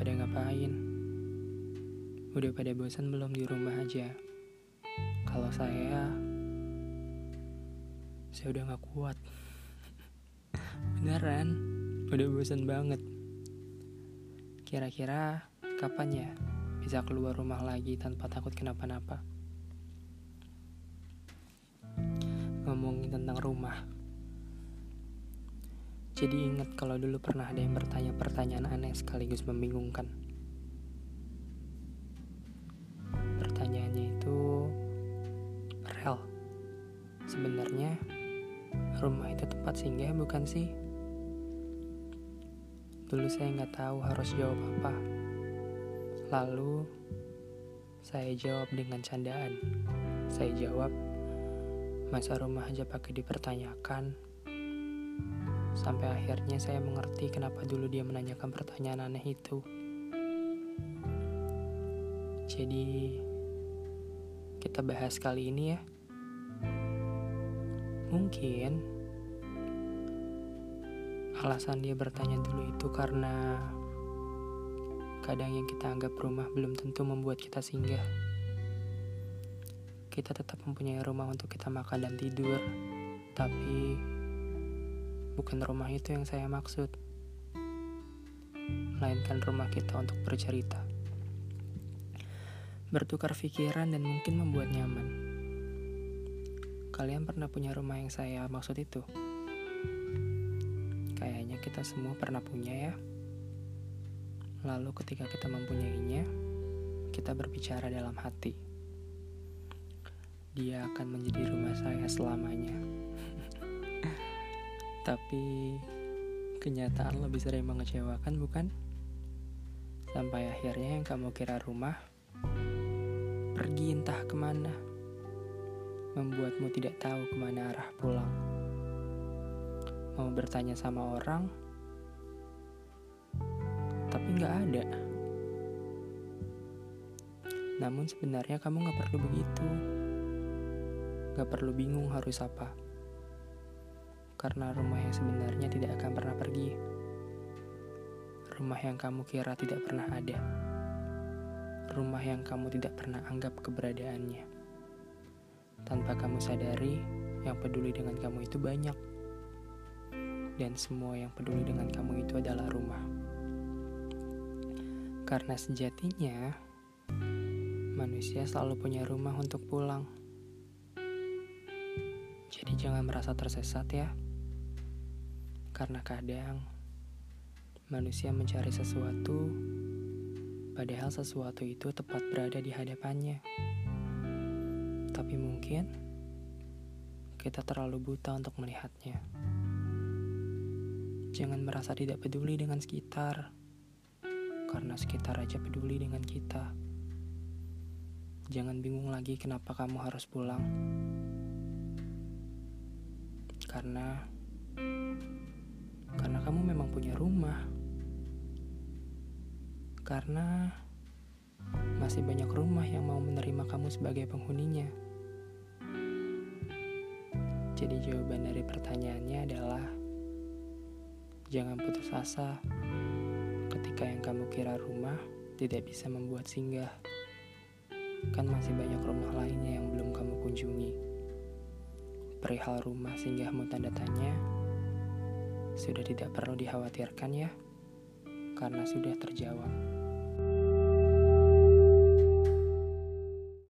pada ngapain? Udah pada bosan belum di rumah aja? Kalau saya, saya udah gak kuat. Beneran, udah bosan banget. Kira-kira kapan ya bisa keluar rumah lagi tanpa takut kenapa-napa? Ngomongin tentang rumah. Jadi ingat kalau dulu pernah ada yang bertanya pertanyaan aneh sekaligus membingungkan. Pertanyaannya itu, Rel, sebenarnya rumah itu tempat singgah bukan sih? Dulu saya nggak tahu harus jawab apa. Lalu saya jawab dengan candaan. Saya jawab, masa rumah aja pakai dipertanyakan, Sampai akhirnya saya mengerti kenapa dulu dia menanyakan pertanyaan aneh itu. Jadi, kita bahas kali ini ya. Mungkin alasan dia bertanya dulu itu karena kadang yang kita anggap rumah belum tentu membuat kita singgah. Kita tetap mempunyai rumah untuk kita makan dan tidur, tapi Bukan rumah itu yang saya maksud, melainkan rumah kita untuk bercerita, bertukar pikiran, dan mungkin membuat nyaman. Kalian pernah punya rumah yang saya maksud itu? Kayaknya kita semua pernah punya, ya. Lalu, ketika kita mempunyainya, kita berbicara dalam hati. Dia akan menjadi rumah saya selamanya. Tapi kenyataan lebih sering mengecewakan bukan? Sampai akhirnya yang kamu kira rumah pergi entah ke mana, membuatmu tidak tahu ke mana arah pulang. Mau bertanya sama orang, tapi nggak ada. Namun sebenarnya kamu nggak perlu begitu, nggak perlu bingung harus apa karena rumah yang sebenarnya tidak akan pernah pergi. Rumah yang kamu kira tidak pernah ada. Rumah yang kamu tidak pernah anggap keberadaannya. Tanpa kamu sadari, yang peduli dengan kamu itu banyak. Dan semua yang peduli dengan kamu itu adalah rumah. Karena sejatinya, manusia selalu punya rumah untuk pulang. Jadi jangan merasa tersesat ya. Karena kadang manusia mencari sesuatu, padahal sesuatu itu tepat berada di hadapannya. Tapi mungkin kita terlalu buta untuk melihatnya. Jangan merasa tidak peduli dengan sekitar, karena sekitar aja peduli dengan kita. Jangan bingung lagi kenapa kamu harus pulang, karena karena kamu memang punya rumah. Karena masih banyak rumah yang mau menerima kamu sebagai penghuninya. Jadi jawaban dari pertanyaannya adalah jangan putus asa ketika yang kamu kira rumah tidak bisa membuat singgah. Kan masih banyak rumah lainnya yang belum kamu kunjungi. Perihal rumah singgahmu tanda tanya, sudah tidak perlu dikhawatirkan ya, karena sudah terjawab.